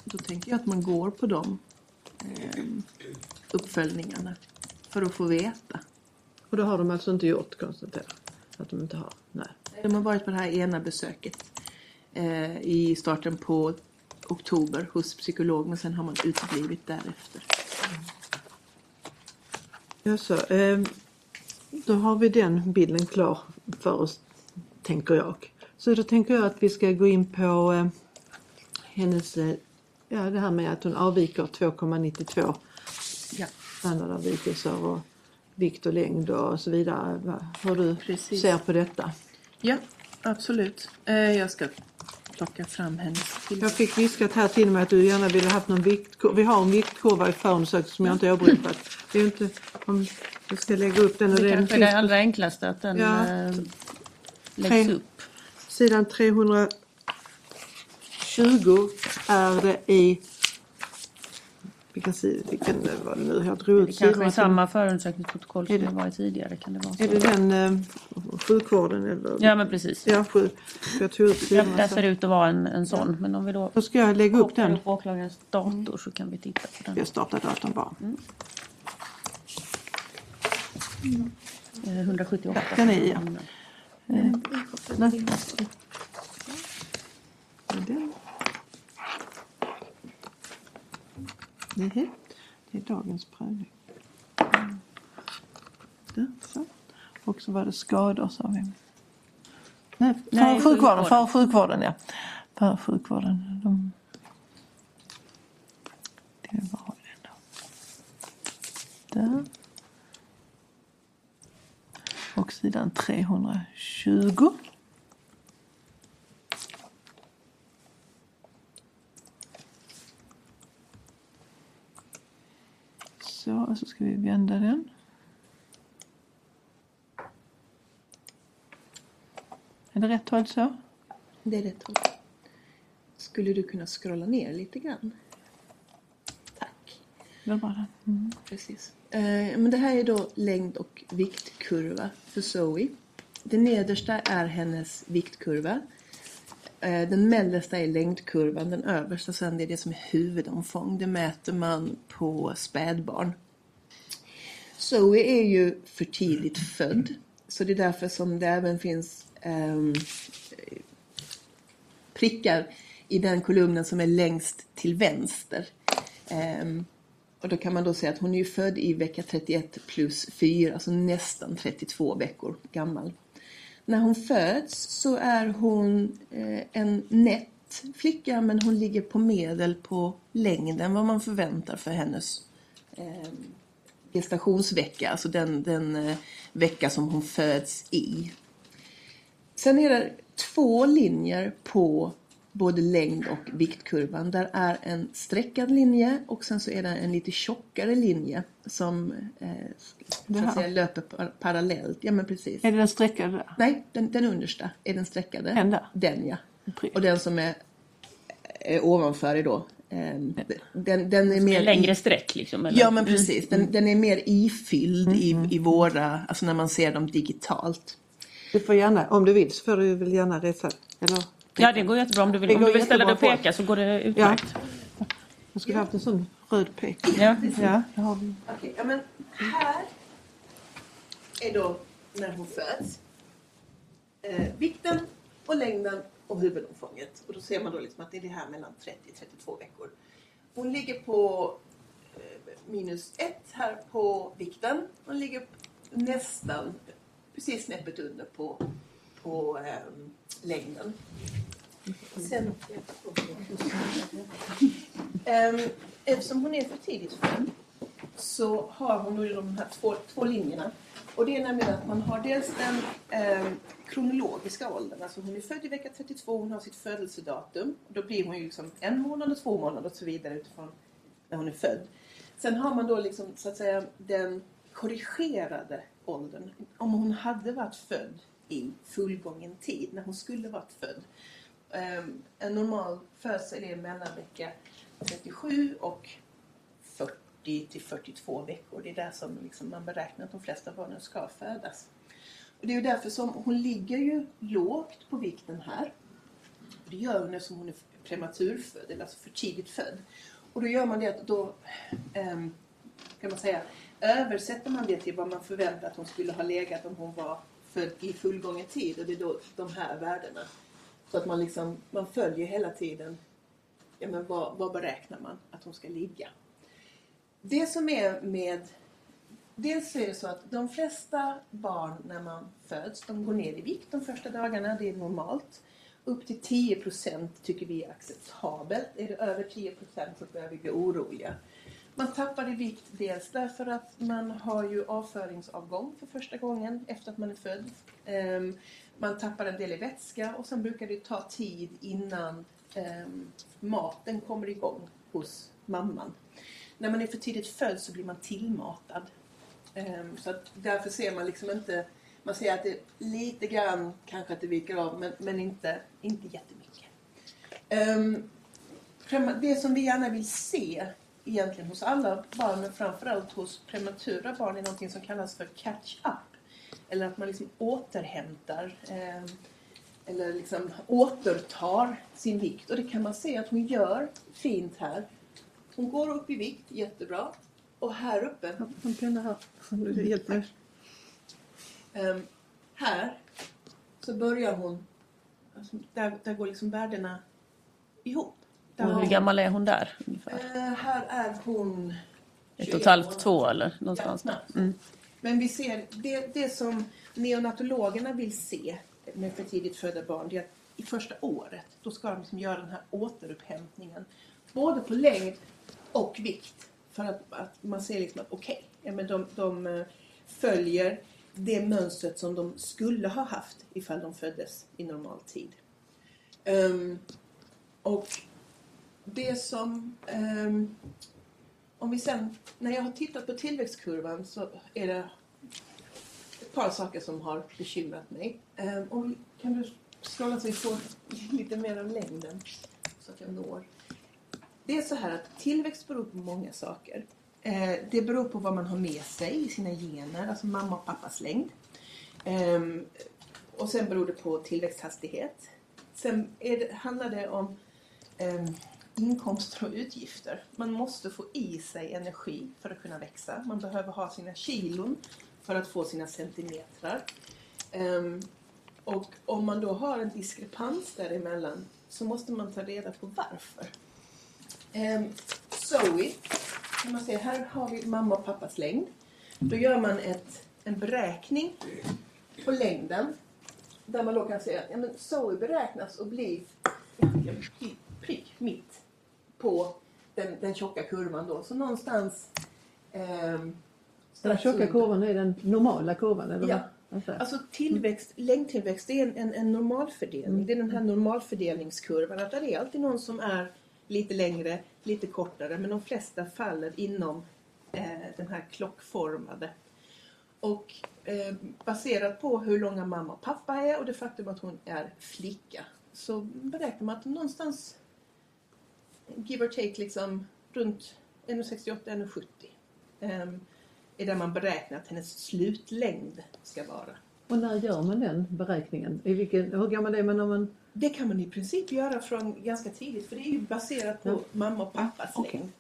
S3: då tänker jag att man går på de ehm, uppföljningarna för att få veta.
S2: och det har de alltså inte gjort, konstaterar Att de inte har? Nej.
S3: De har varit på det här ena besöket eh, i starten på oktober hos psykolog men sen har man uteblivit därefter.
S2: Jaså, eh, då har vi den bilden klar för oss, tänker jag. Så då tänker jag att vi ska gå in på eh, hennes, eh, ja det här med att hon avviker 2,92
S3: Ja.
S2: standardavvikelser och vikt och längd och så vidare. Hur du
S3: Precis.
S2: ser på detta.
S3: Ja, absolut. Eh, jag ska plocka fram hennes bild.
S2: Jag fick viskat här till mig att du gärna ville haft någon viktkurva. Vi har en viktkurva i förundersökningen som jag inte åberopat. Det är inte om jag ska lägga upp den.
S1: Det
S2: den
S1: kanske är det allra enklaste att den
S2: Ja.
S1: eh, läggs
S2: Tre.
S1: upp.
S2: Sidan 320 är det i vilken, sida, vilken var det nu? Jag drog
S1: Det kanske är samma förundersökningsprotokoll som
S2: det-
S1: det var tidigare. Kan det vara så?
S2: Är det den eh, sjukvården eller?
S1: Ja men precis.
S2: Ja, sjuk. Jag tog ut
S1: Ja, där ser det ut att vara en, en sån. Men om vi då
S2: Då ska jag lägga upp den.
S1: upp åklagarens dator så kan vi titta på den.
S2: Jag startar datorn bara.
S1: Eh, 178.
S2: Den är i, ja. Nej. Det är den. Nej, det är dagens prövning. Där, så. Och så var det skador sa vi. Nej, för sjukvården. För
S1: sjukvården.
S2: ja. För sjukvården. De... Det var det då. Där. Och sidan 320. Så, och så ska vi vända den. Är det rätt håll så?
S3: Det är rätt håll. Skulle du kunna scrolla ner lite grann? Tack.
S2: Det den. Mm.
S3: Precis. Eh, men det här är då längd och viktkurva för Zoe. Det nedersta är hennes viktkurva. Eh, den mellersta är längdkurvan. Den översta sen det är det som är huvudomfång. Det mäter man på spädbarn. Zoe är ju för tidigt född. Så det är därför som det även finns Ehm, prickar i den kolumnen som är längst till vänster. Ehm, och då kan man då säga att hon är ju född i vecka 31 plus 4, alltså nästan 32 veckor gammal. När hon föds så är hon eh, en nätt flicka men hon ligger på medel på längden vad man förväntar för hennes eh, gestationsvecka, alltså den, den eh, vecka som hon föds i. Sen är det två linjer på både längd och viktkurvan. Där är en streckad linje och sen så är det en lite tjockare linje som eh, så att säga, löper par- parallellt. Ja men precis.
S2: Är det den streckade där?
S3: Nej, den, den understa är den streckade.
S2: Den där?
S3: Den ja.
S2: prick.
S3: Och den som är, är ovanför är då eh, den, den är mer
S1: Längre streck liksom? Eller?
S3: Ja men precis, den, den är mer ifylld i, i våra, alltså när man ser dem digitalt.
S2: Du får gärna, om du vill så får du väl gärna resa. Eller?
S1: Ja det går jättebra om du vill.
S2: Det
S1: Om du vill ställa dig och peka så går det utmärkt.
S2: Jag skulle haft en sån röd pek.
S1: Ja.
S2: Ja, har vi.
S3: Okej, ja men här är då när hon föds. Eh, vikten och längden och huvudomfånget. Och då ser man då liksom att det är det här mellan 30-32 veckor. Hon ligger på eh, minus 1 här på vikten. Hon ligger nästan precis snäppet under på, på ehm, längden. Sen, Ehm, eftersom hon är för tidigt född så har hon nu de här två, två linjerna. Och det är nämligen att man har dels den eh, kronologiska åldern. Alltså hon är född i vecka 32, hon har sitt födelsedatum. Då blir hon ju liksom en månad och två månader och så vidare utifrån när hon är född. Sen har man då liksom så att säga den korrigerade åldern. Om hon hade varit född i fullgången tid, när hon skulle varit född. Ehm, en normal födsel är mellan vecka 37 och 40 till 42 veckor. Det är där som liksom man beräknar att de flesta barnen ska födas. Och det är ju därför som hon ligger ju lågt på vikten här. Det gör hon eftersom hon är prematurfödd, eller alltså för tidigt född. Och då gör man det att då ehm, kan man säga översätter man det till vad man förväntar att hon skulle ha legat om hon var född i fullgången tid och det är då de här värdena. Så att man liksom, man följer hela tiden, ja men vad, vad beräknar man att hon ska ligga? Det som är med Dels är det så att de flesta barn när man föds, de går ner i vikt de första dagarna, det är normalt. Upp till 10% tycker vi är acceptabelt. Är det över 10% så börjar vi bli oroliga. Man tappar i vikt dels därför att man har ju avföringsavgång för första gången efter att man är född. Ehm, man tappar en del i vätska och sen brukar det ta tid innan ehm, maten kommer igång hos mamman. När man är för tidigt född så blir man tillmatad. Ehm, så att därför ser man liksom inte man ser att det lite grann kanske att det viker av men, men inte, inte jättemycket. Det som vi gärna vill se egentligen hos alla barn, men framförallt hos prematura barn, är någonting som kallas för catch-up. Eller att man liksom återhämtar eh, eller liksom återtar sin vikt. Och det kan man se att hon gör fint här. Hon går upp i vikt jättebra. Och här uppe...
S2: Du hjälper mig.
S3: Um, här så börjar hon... Alltså, där, där går liksom värdena ihop.
S1: Och hur gammal är hon där? Ungefär?
S3: Uh, här är hon...
S1: Ett och ett halvt, två eller någonstans
S3: ja,
S1: där. Mm.
S3: Men vi ser, det, det som neonatologerna vill se med för tidigt födda barn, det är att i första året, då ska de liksom göra den här återupphämtningen. Både på längd och vikt. För att, att man ser liksom att okej, okay, ja, de, de eh, följer det mönstret som de skulle ha haft ifall de föddes i normal tid. Um, och det som... Um, om vi sen, när jag har tittat på tillväxtkurvan så är det ett par saker som har bekymrat mig. Um, om, kan du scrolla så vi får <laughs> lite mer av längden så att jag når. Det är så här att tillväxt beror på många saker. Uh, det beror på vad man har med sig i sina gener, alltså mamma och pappas längd. Um, och sen beror det på tillväxthastighet. Sen det, handlar det om um, inkomster och utgifter. Man måste få i sig energi för att kunna växa. Man behöver ha sina kilon för att få sina centimetrar. Ehm, och om man då har en diskrepans däremellan så måste man ta reda på varför. Ehm, Zoe, kan man se, här har vi mamma och pappas längd. Då gör man ett, en beräkning på längden där man då kan säga att ja, men Zoe beräknas och blir prick mitt på den, den tjocka kurvan då. Så någonstans... Eh,
S2: den tjocka kurvan är den normala kurvan? Eller
S3: ja. Alltså tillväxt, längdtillväxt är en, en, en normalfördelning. Mm. Det är den här normalfördelningskurvan. Att det är alltid någon som är lite längre, lite kortare. Men de flesta faller inom eh, den här klockformade. Och eh, baserat på hur långa mamma och pappa är och det faktum att hon är flicka så beräknar man att någonstans give or take liksom runt 1,68-1,70 um, är där man beräknar att hennes slutlängd ska vara.
S2: Och när gör man den beräkningen? I vilken, hur är man om man...
S3: Det kan man i princip göra från ganska tidigt för det är ju baserat på ja. mamma och pappas okay. längd.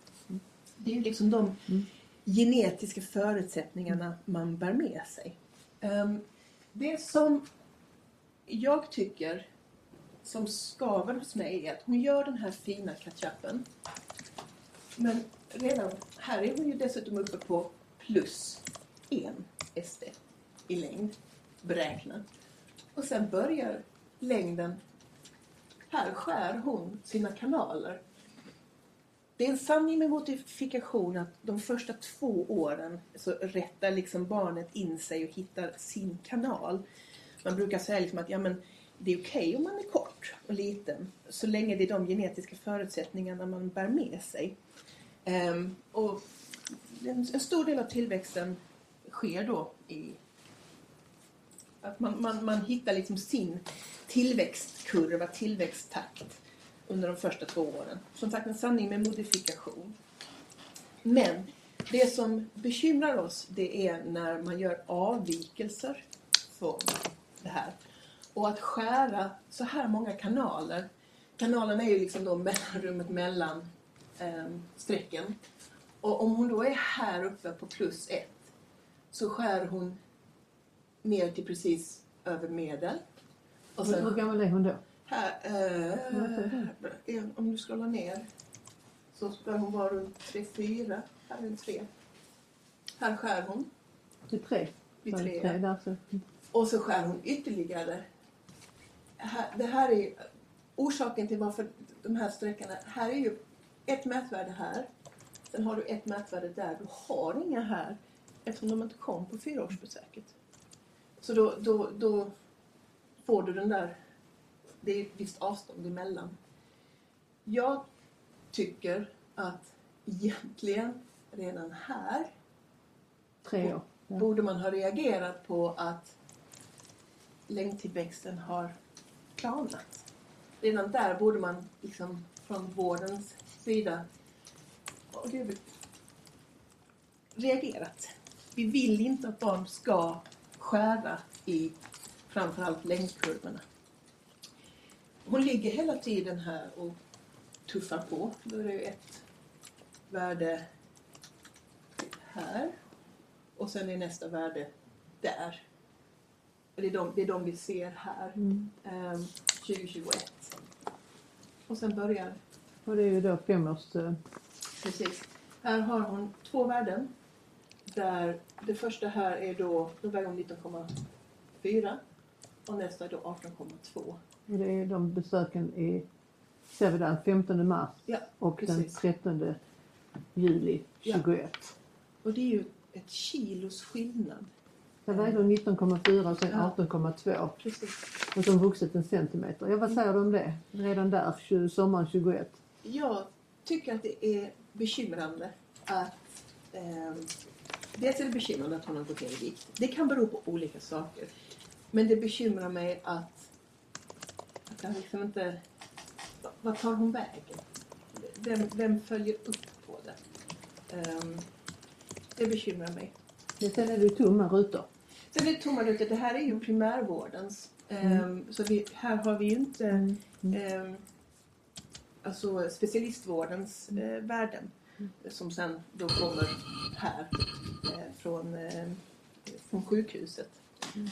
S3: Det är ju liksom de mm. genetiska förutsättningarna man bär med sig. Um, det som jag tycker som skaver hos mig är att hon gör den här fina ketchupen. Men redan här är hon ju dessutom uppe på plus en SD i längd beräknat. Och sen börjar längden, här skär hon sina kanaler. Det är en sanning med modifikation att de första två åren så rättar liksom barnet in sig och hittar sin kanal. Man brukar säga liksom att ja, men det är okej om man är kort och liten så länge det är de genetiska förutsättningarna man bär med sig. Ehm, och en, en stor del av tillväxten sker då i att man, man, man hittar liksom sin tillväxtkurva, tillväxttakt under de första två åren. Som sagt en sanning med modifikation. Men det som bekymrar oss det är när man gör avvikelser från det här. Och att skära så här många kanaler. Kanalen är ju liksom då mellanrummet mellan eh, strecken. Och om hon då är här uppe på plus ett så skär hon ner till precis över medel. Och
S2: Hur, hur gammal är hon då?
S3: här, eh, om du scrollar ner så ska hon vara runt 3-4. Här är en 3. Här skär hon
S2: Vid tre?
S3: vid
S2: Var det
S3: 3.
S2: tre.
S3: Och så skär hon ytterligare. Det här är orsaken till varför de här sträckorna... Här är ju ett mätvärde här. Sen har du ett mätvärde där. Du har inga här eftersom de inte kom på fyraårsbesöket. Så då, då, då får du den där... Det är ett visst avstånd emellan. Jag tycker att egentligen redan här
S2: Tre år. Ja.
S3: borde man ha reagerat på att längdtillväxten har planen. Redan där borde man liksom från vårdens sida oh, gud, reagerat. Vi vill inte att barn ska skära i framförallt längdkurvorna. Hon ligger hela tiden här och tuffar på. Då är det ju ett värde här och sen är nästa värde där. Det är de, det är de vi ser här.
S2: Mm.
S3: Ehm, 2021. Och sen börjar,
S2: Och det är ju då femårs... eh,
S3: precis. Här har hon två värden. Där det första här är då, då väger hon 19,4 och nästa är då 18,2.
S2: Och det är de besöken i där, 15 mars
S3: Ja,
S2: och den
S3: precis.
S2: 13 juli
S3: Ja.
S2: 21.
S3: Och det är ju ett kilos skillnad.
S2: Där vägde hon 19,4 och sen
S3: Ja.
S2: 18,2
S3: Precis.
S2: och så har vuxit en centimeter. Ja, vad säger du om det? Redan där, 20, sommaren 21.
S3: Jag tycker att det är bekymrande att... Eh, dels är det bekymrande att hon har gått ner i vikt. Det kan bero på olika saker. Men det bekymrar mig att... att jag liksom inte... va- Vad tar hon vägen? Vem, vem följer upp på det? Ehm, det bekymrar mig.
S2: Men sen är det tomma rutor.
S3: Är det tomma rutor. Det här är ju primärvårdens. Ehm, Så vi, här har vi ju inte
S2: Mm.
S3: ehm, alltså specialistvårdens eh, värden. Som sen då kommer här eh, från, eh, från sjukhuset.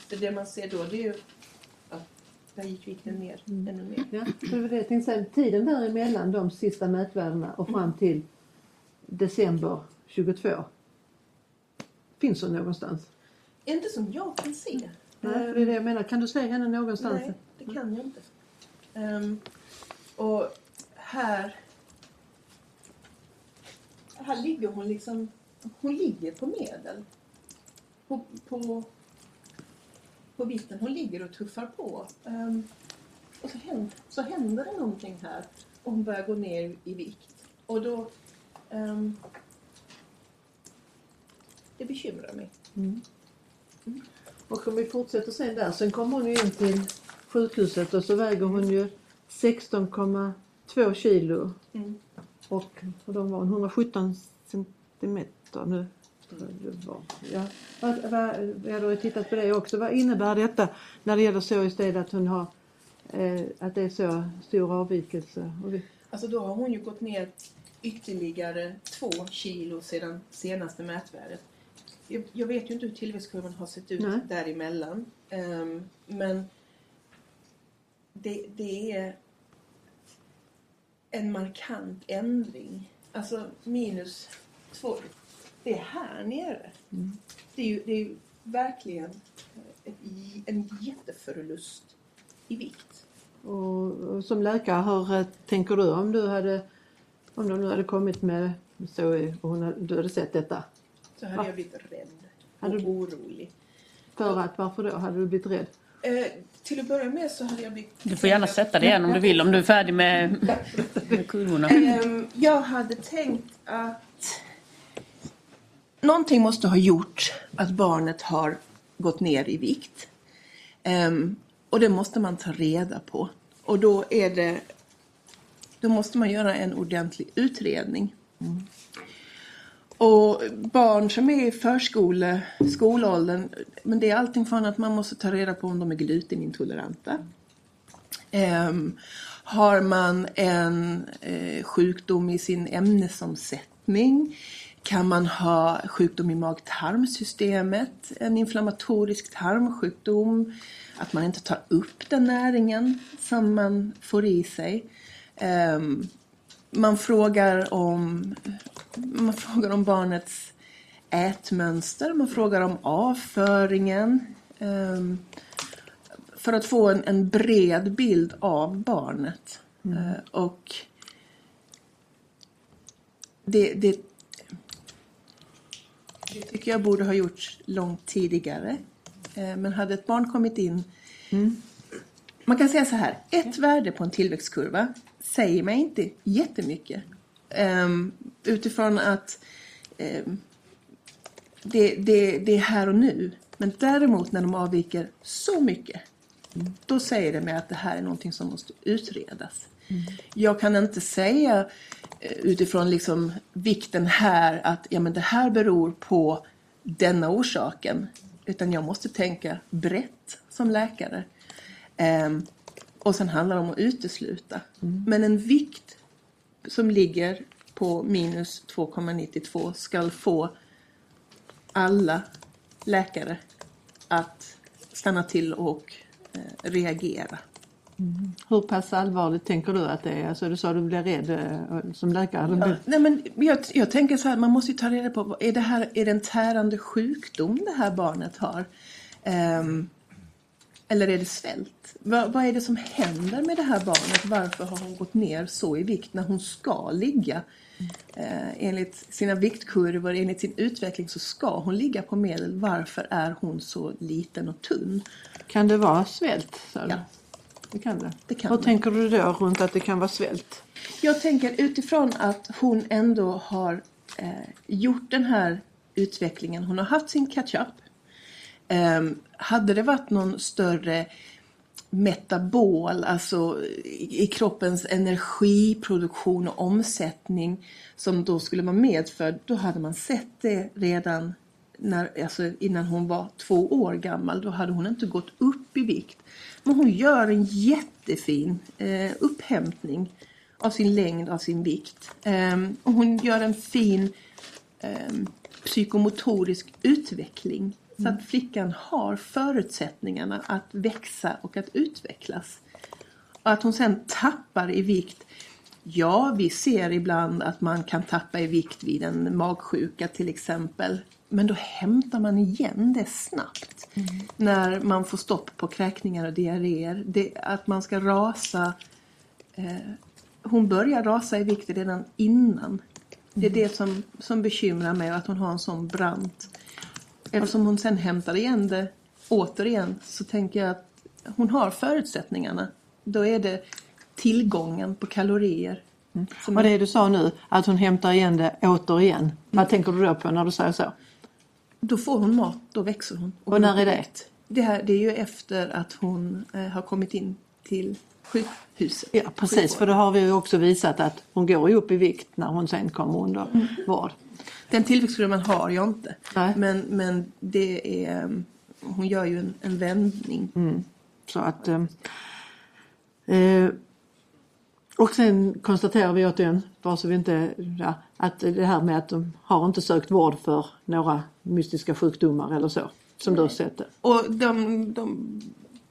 S3: Så det man ser då det är ju att där gick vikten ner
S2: Mm.
S3: ännu mer.
S2: Ja, det var det jag tänkte säga. Tiden däremellan de sista mätvärdena och fram till december 22. Finns hon någonstans?
S3: Inte som jag kan se.
S2: Nej, för det är det jag menar. Kan du se henne någonstans?
S3: Nej, det kan jag inte. Ehm, och här... Här ligger hon liksom... Hon ligger på medel. På, på, på vikten. Hon ligger och tuffar på. Ehm, och så händer, så händer det någonting här. Och hon börjar gå ner i vikt. Och då... ehm, det bekymrar mig.
S2: Mm. Och om vi fortsätter sen där, sen kommer hon ju in till sjukhuset och så väger hon ju 16,2 kilo
S3: Mm.
S2: och, och då var hon 117 centimeter nu. Ja. Vad, vad, jag har ju tittat på det också. Vad innebär detta när det gäller så istället att hon har eh, att det är så stor avvikelse?
S3: Alltså då har hon ju gått ner ytterligare två kilo sedan senaste mätvärdet. Jag, jag vet ju inte hur tillväxtkurvan har sett ut
S2: Nej.
S3: däremellan. Um, men det, det är en markant ändring. Alltså minus två. Det är här nere.
S2: Mm.
S3: Det, är ju, det är ju verkligen ett, en jätteförlust i vikt.
S2: och, och som läkare, hur eh, tänker du om du hade om de nu hade kommit med så och hon du hade sett detta?
S3: Så hade
S2: Va?
S3: jag blivit rädd och
S2: Hade du-
S3: orolig.
S2: För att, varför då? Hade du blivit rädd?
S3: Eh, till att börja med så hade jag blivit...
S1: Du får gärna sätta dig igen om du vill, om du är färdig med, med kurvorna.
S3: Ehm, jag hade tänkt att någonting måste ha gjort att barnet har gått ner i vikt. Ehm, och det måste man ta reda på. Och då är det då måste man göra en ordentlig utredning. Och barn som är i förskole, skolåldern, men det är allting från att man måste ta reda på om de är glutenintoleranta. Um, har man en eh, sjukdom i sin ämnesomsättning? Kan man ha sjukdom i mag-tarmsystemet? En inflammatorisk tarmsjukdom? Att man inte tar upp den näringen som man får i sig? Um, man frågar om man frågar om barnets ätmönster, man frågar om avföringen. ehm, för att få en, en bred bild av barnet. Eh, och det, det, det tycker jag borde ha gjorts långt tidigare. Eh, men hade ett barn kommit in man kan säga så här, ett värde på en tillväxtkurva säger mig inte jättemycket. Um, utifrån att ehm, det, det, det är här och nu. Men däremot när de avviker så mycket, då säger det mig att det här är någonting som måste utredas. Jag kan inte säga eh, utifrån liksom vikten här att ja, men det här beror på denna orsaken. Utan jag måste tänka brett som läkare. Ehm, och sen handlar det om att utesluta. Men en vikt som ligger på minus 2,92 ska få alla läkare att stanna till och eh, reagera.
S2: Hur pass allvarligt tänker du att det är? Alltså, du sa att du blir rädd eh, som läkare.
S3: Ja, nej men jag, jag tänker så här, man måste ju ta reda på, är det här är det en tärande sjukdom det här barnet har? Ehm, eller är det svält? Vad, vad är det som händer med det här barnet? Varför har hon gått ner så i vikt när hon ska ligga? Eh, enligt sina viktkurvor, enligt sin utveckling så ska hon ligga på medel. Varför är hon så liten och tunn?
S2: Kan det vara svält? du?
S3: Ja.
S2: Det kan det.
S3: Det kan
S2: Hur
S3: det.
S2: tänker du då runt att det kan vara svält?
S3: Jag tänker utifrån att hon ändå har eh, gjort den här utvecklingen. Hon har haft sin catch-up. Ehm, hade det varit någon större metabol, alltså i kroppens energiproduktion och omsättning som då skulle vara medfödd, då hade man sett det redan när, alltså innan hon var två år gammal. Då hade hon inte gått upp i vikt. Men hon gör en jättefin eh, upphämtning av sin längd, av sin vikt. Eh, och hon gör en fin eh, psykomotorisk utveckling. Så att flickan har förutsättningarna att växa och att utvecklas. Och att hon sen tappar i vikt. Ja, vi ser ibland att man kan tappa i vikt vid en magsjuka till exempel. Men då hämtar man igen det snabbt. När man får stopp på kräkningar och diarréer. Det, att man ska rasa. Eh, hon börjar rasa i vikt redan innan. Det är det som, som bekymrar mig, att hon har en sån brant. Eftersom hon sen hämtar igen det återigen så tänker jag att hon har förutsättningarna. Då är det tillgången på kalorier. Som
S2: Och det du sa nu, att hon hämtar igen det återigen. Vad tänker du då på när du säger så?
S3: Då får hon mat, då växer hon.
S2: Och när är det?
S3: Det, här, det är ju efter att hon eh, har kommit in till sjukhuset.
S2: Ja precis, för då har vi ju också visat att hon går ju upp i vikt när hon sen kommer under vård.
S3: Den tillväxtkurvan har jag inte.
S2: Nej.
S3: Men, men det är, eh, hon gör ju en, en vändning.
S2: Så att, eh, eh, och sen konstaterar vi återigen, bara så vi inte, ja, att det här med att de har inte sökt vård för några mystiska sjukdomar eller så, som du har sett det.
S3: Och de, de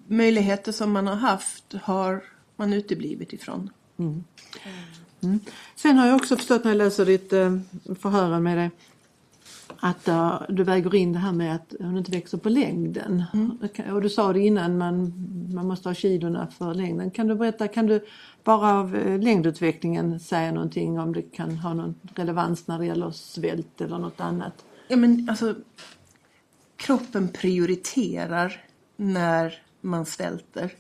S3: möjligheter som man har haft har man uteblivit ifrån.
S2: Sen har jag också förstått när jag läser ditt eh, förhören med dig att eh, du väger in det här med att hon inte växer på längden. Och du sa det innan, man, man måste ha kilorna för längden. Kan du berätta, kan du bara av eh, längdutvecklingen säga någonting om det kan ha någon relevans när det gäller svält eller något annat?
S3: Ja, men alltså, kroppen prioriterar när man svälter.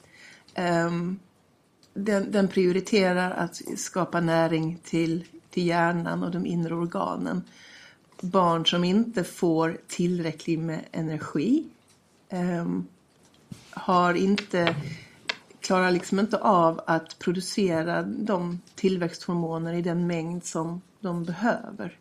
S3: Ehm, den, den prioriterar att skapa näring till, till hjärnan och de inre organen. Barn som inte får tillräckligt med energi ehm, har inte, klarar liksom inte av att producera de tillväxthormoner i den mängd som de behöver.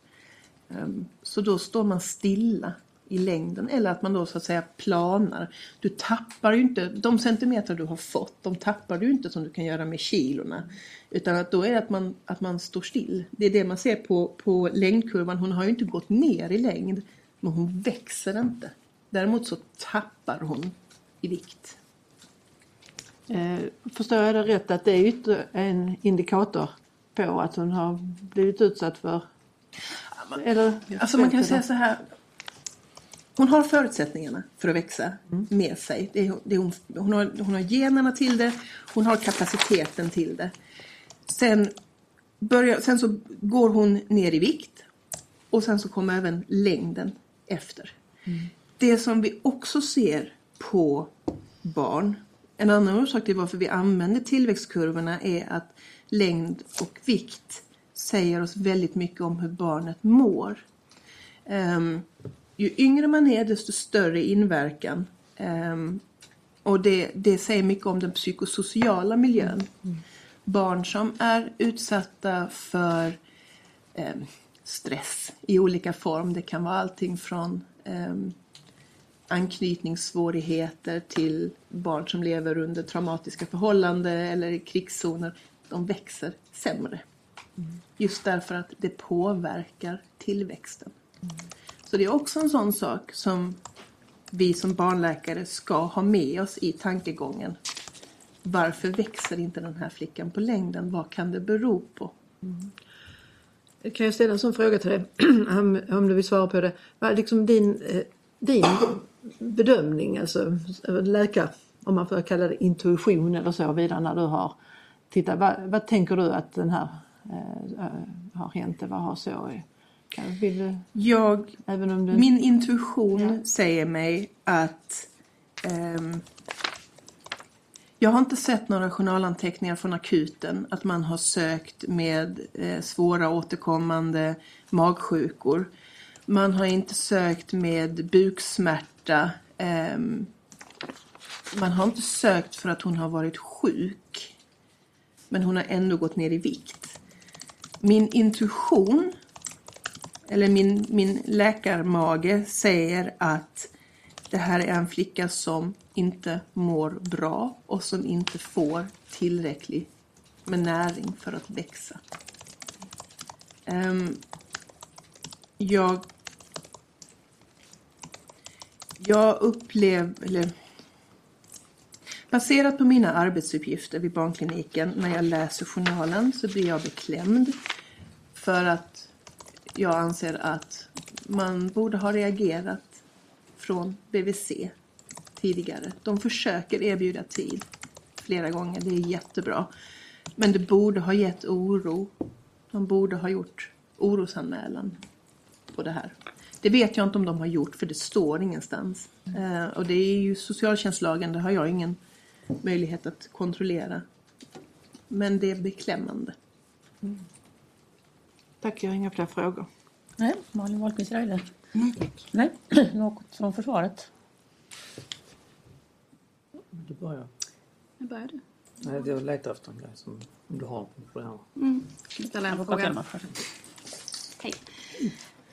S3: Ehm, så då står man stilla i längden eller att man då så att säga planar. Du tappar ju inte, de centimeter du har fått, de tappar du inte som du kan göra med kilorna. Utan att då är det att man, att man står still. Det är det man ser på, på längdkurvan, hon har ju inte gått ner i längd, men hon växer inte. Däremot så tappar hon i vikt.
S2: Eh, förstår jag det rätt att det är en indikator på att hon har blivit utsatt för eller,
S3: Alltså man kan säga så här. Hon har förutsättningarna för att växa med sig. Det är, det är hon, hon, har, hon har generna till det, hon har kapaciteten till det. Sen, börjar, sen så går hon ner i vikt och sen så kommer även längden efter. Det som vi också ser på barn, en annan orsak till varför vi använder tillväxtkurvorna är att längd och vikt säger oss väldigt mycket om hur barnet mår. Um, ju yngre man är desto större inverkan. Ehm, och det, det säger mycket om den psykosociala miljön. Barn som är utsatta för ehm, stress i olika form. Det kan vara allting från ehm, anknytningssvårigheter till barn som lever under traumatiska förhållanden eller i krigszoner. De växer sämre. Just därför att det påverkar tillväxten. Så det är också en sån sak som vi som barnläkare ska ha med oss i tankegången. Varför växer inte den här flickan på längden? Vad kan det bero på?
S2: Kan jag ställa en sån fråga till dig? <clears throat> om, du vill svara på det. Vad är liksom din, eh, din bedömning, alltså läkare, om man får kalla det intuition eller så vidare när du har tittat. Vad, vad tänker du att den här eh, har hänt? Vad har så? Du,
S3: Jag,
S2: du...
S3: min intuition säger mig att ehm, jag har inte sett några journalanteckningar från akuten att man har sökt med eh, svåra återkommande magsjukor. Man har inte sökt med buksmärta. ehm, man har inte sökt för att hon har varit sjuk. Men hon har ändå gått ner i vikt. Min intuition, eller min, min läkarmage säger att det här är en flicka som inte mår bra och som inte får tillräckligt med näring för att växa. Ehm, jag jag upplever, baserat på mina arbetsuppgifter vid barnkliniken när jag läser journalen så blir jag beklämd för att jag anser att man borde ha reagerat från BVC tidigare. De försöker erbjuda tid flera gånger, det är jättebra. Men det borde ha gett oro. De borde ha gjort orosanmälan på det här. Det vet jag inte om de har gjort för det står ingenstans. Eh, och det är ju socialtjänstlagen, det har jag ingen möjlighet att kontrollera. Men det är beklämmande. Mm.
S2: Tack, jag har inga fler frågor.
S1: Nej, Malin Wahlqvist Reide. Nej, <clears throat> något från försvaret?
S4: Du börjar.
S5: Nu börjar du.
S4: Nej, jag letar efter en grej som om du har på.
S5: Ställa en
S1: Jag
S5: fråga.
S1: frågar först.
S5: Hej.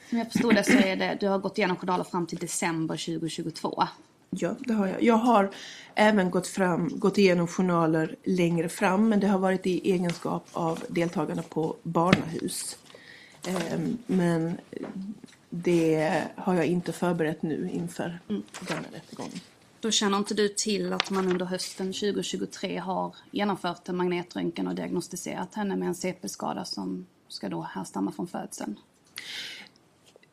S5: Som jag förstod det så är det, du har gått igenom journaler fram till december 2022.
S3: Ja, det har jag. Jag har även gått, fram, gått igenom journaler längre fram men det har varit i egenskap av deltagarna på barnahus. Ehm, Men det har jag inte förberett nu inför denna rättegången.
S5: Då känner inte du till att man under hösten 2023 har genomfört en magnetröntgen och diagnostiserat henne med en CP-skada som ska då härstamma från födseln?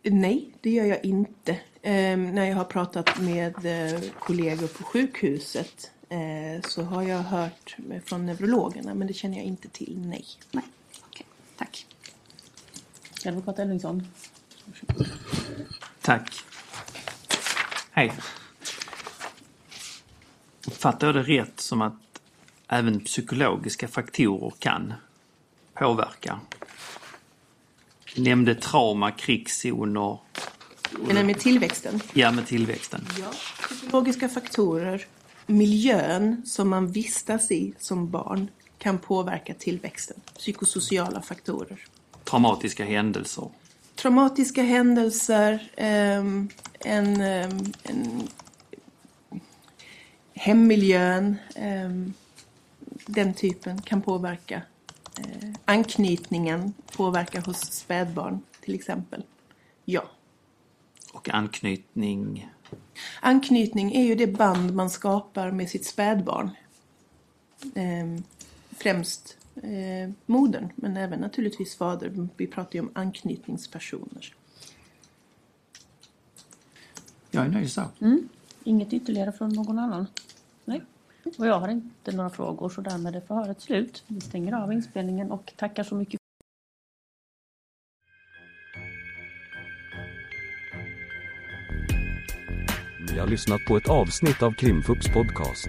S3: Nej, det gör jag inte. Ehm, när jag har pratat med eh, kollegor på sjukhuset eh, så har jag hört från neurologerna men det känner jag inte till, nej.
S5: Nej, okej. Tack.
S1: Advokat Elvingsson.
S4: Tack. Hej. Uppfattar jag det rätt som att även psykologiska faktorer kan påverka? Du nämnde trauma, krigszoner,
S3: Men med tillväxten?
S4: ja med tillväxten.
S3: Ja. Psykologiska faktorer, miljön som man vistas i som barn kan påverka tillväxten. Psykosociala faktorer.
S4: Traumatiska händelser.
S3: Traumatiska händelser, ehm, en, ehm, en hemmiljön, ehm, den typen kan påverka. Eh, anknytningen påverkar hos spädbarn till exempel. Ja.
S4: Och anknytning.
S3: Anknytning är ju det band man skapar med sitt spädbarn. Främst eh, modern, men även naturligtvis fader. Vi pratar ju om anknytningspersoner.
S4: Jag är nöjd så.
S1: Inget ytterligare från någon annan? Nej. Och jag har inte några frågor så därmed är förhöret slut. Vi stänger av inspelningen och tackar så mycket
S6: Ni har lyssnat på ett avsnitt av Krimfupps podcast.